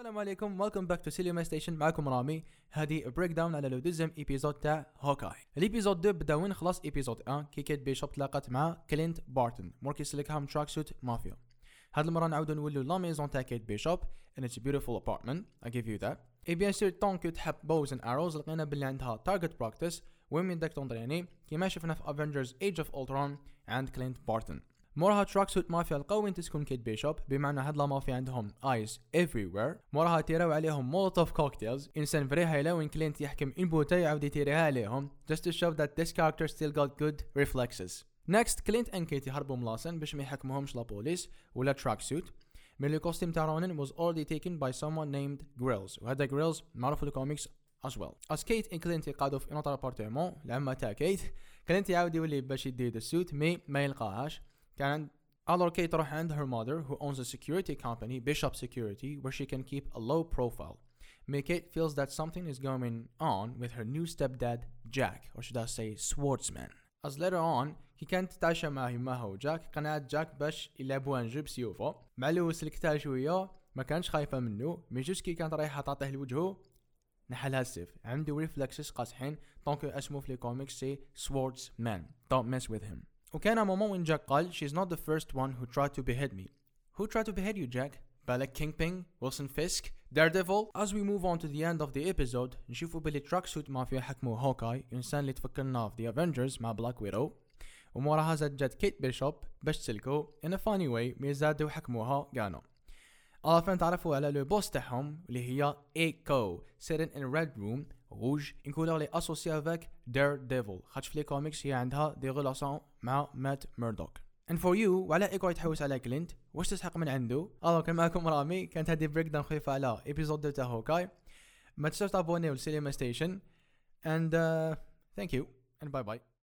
السلام عليكم. welcome back to Cinema Station معكم رامي. هذه breakdown على le deuxième épisode تاع Hawkeye ال épisode 2 بدأ وين؟ خلاص épisode 1 كي كيت بيشوب تلاقات مع كلينت بارتن مور كي سلكها من Tracksuit Mafia. هاد المرة نعاودو نولو la maison تاع كيت بيشوب and it's beautiful apartment I give you that et bien sûr donc تحب bows and arrows لقينا بلي عندها target practice وين داك تونطريني كيما شفنا في Avengers Age of Ultron عند كلينت بارتن موراها تراك سوت مافيا وين تسكن كيت بيشوب بمعنى هاد لا مافيا عندهم ايز افري وير موراها تيراو عليهم مولوتوف كوكتيلز إنسان فري هايلا وين كلينت يحكم إن بوتا يعاود يتيريها عليهم. Just to show that this character still got good reflexes. Next كلينت ان كيت يهربوا ملاسن باش ما يحكموهمش لا بوليس ولا تراك سوت من الكوستيم تاع رونن was already taken by someone named Grills. وهذا Grills معروف في الكوميكس as well. As كيت ان كلينت يقعدوا في انوتر ابارتمون العمة تاع كيت كلينت يعاود يولي باش يدي السوت مي ما يلقاهاش. كان Alors Kate تروح عند her mother who owns a security company, Bishop Security, where she can keep a low profile. May Kate feels that something is going on with her new stepdad, Jack, or should I say swordsman. As later on, كي كانت تعشى مع يماها وجاك قنعت جاك باش يلعبوا نجيب سيوفه مع لو سلكتها شوية ما كانش خايفة منه مي جوست كي كانت رايحة تعطيه لوجهه نحلها السيف عنده ريفلكسز قاصحين طونك اسمه في الكوميكس سي سوردز مان don't mess with him وكان مومون وين جاك قال she's not the first one who tried to behead me. Who tried to behead you Jack? بالك Kingpin Wilson Fisk Daredevil. As we move on to the end of the episode نشوفوا بلي تراك سوت مافيا حكموا هوكاي انسان اللي تفكرنا في The Avengers مع بلاك ويدو وموراها زاد جات كيت بيشوب باش تسلكو in a funny way مي زادوا حكموها كانوا الافين تعرفوا على لو بوس تاعهم اللي هي ايكو sitting in red room. روج ان كولور لي اسوسي افيك دير ديفل خاطش في لي كوميكس هي عندها دي ريلاسيون مع مات ميردوك ان فور يو وعلى ايكو يتحوس على كلينت واش تسحق من عنده ألو كان معكم رامي كانت هذه بريك داون خفيفه على ايبيزود تاع هوكاي ما تنساوش تابونيو لسينما ستيشن اند ثانك يو اند باي باي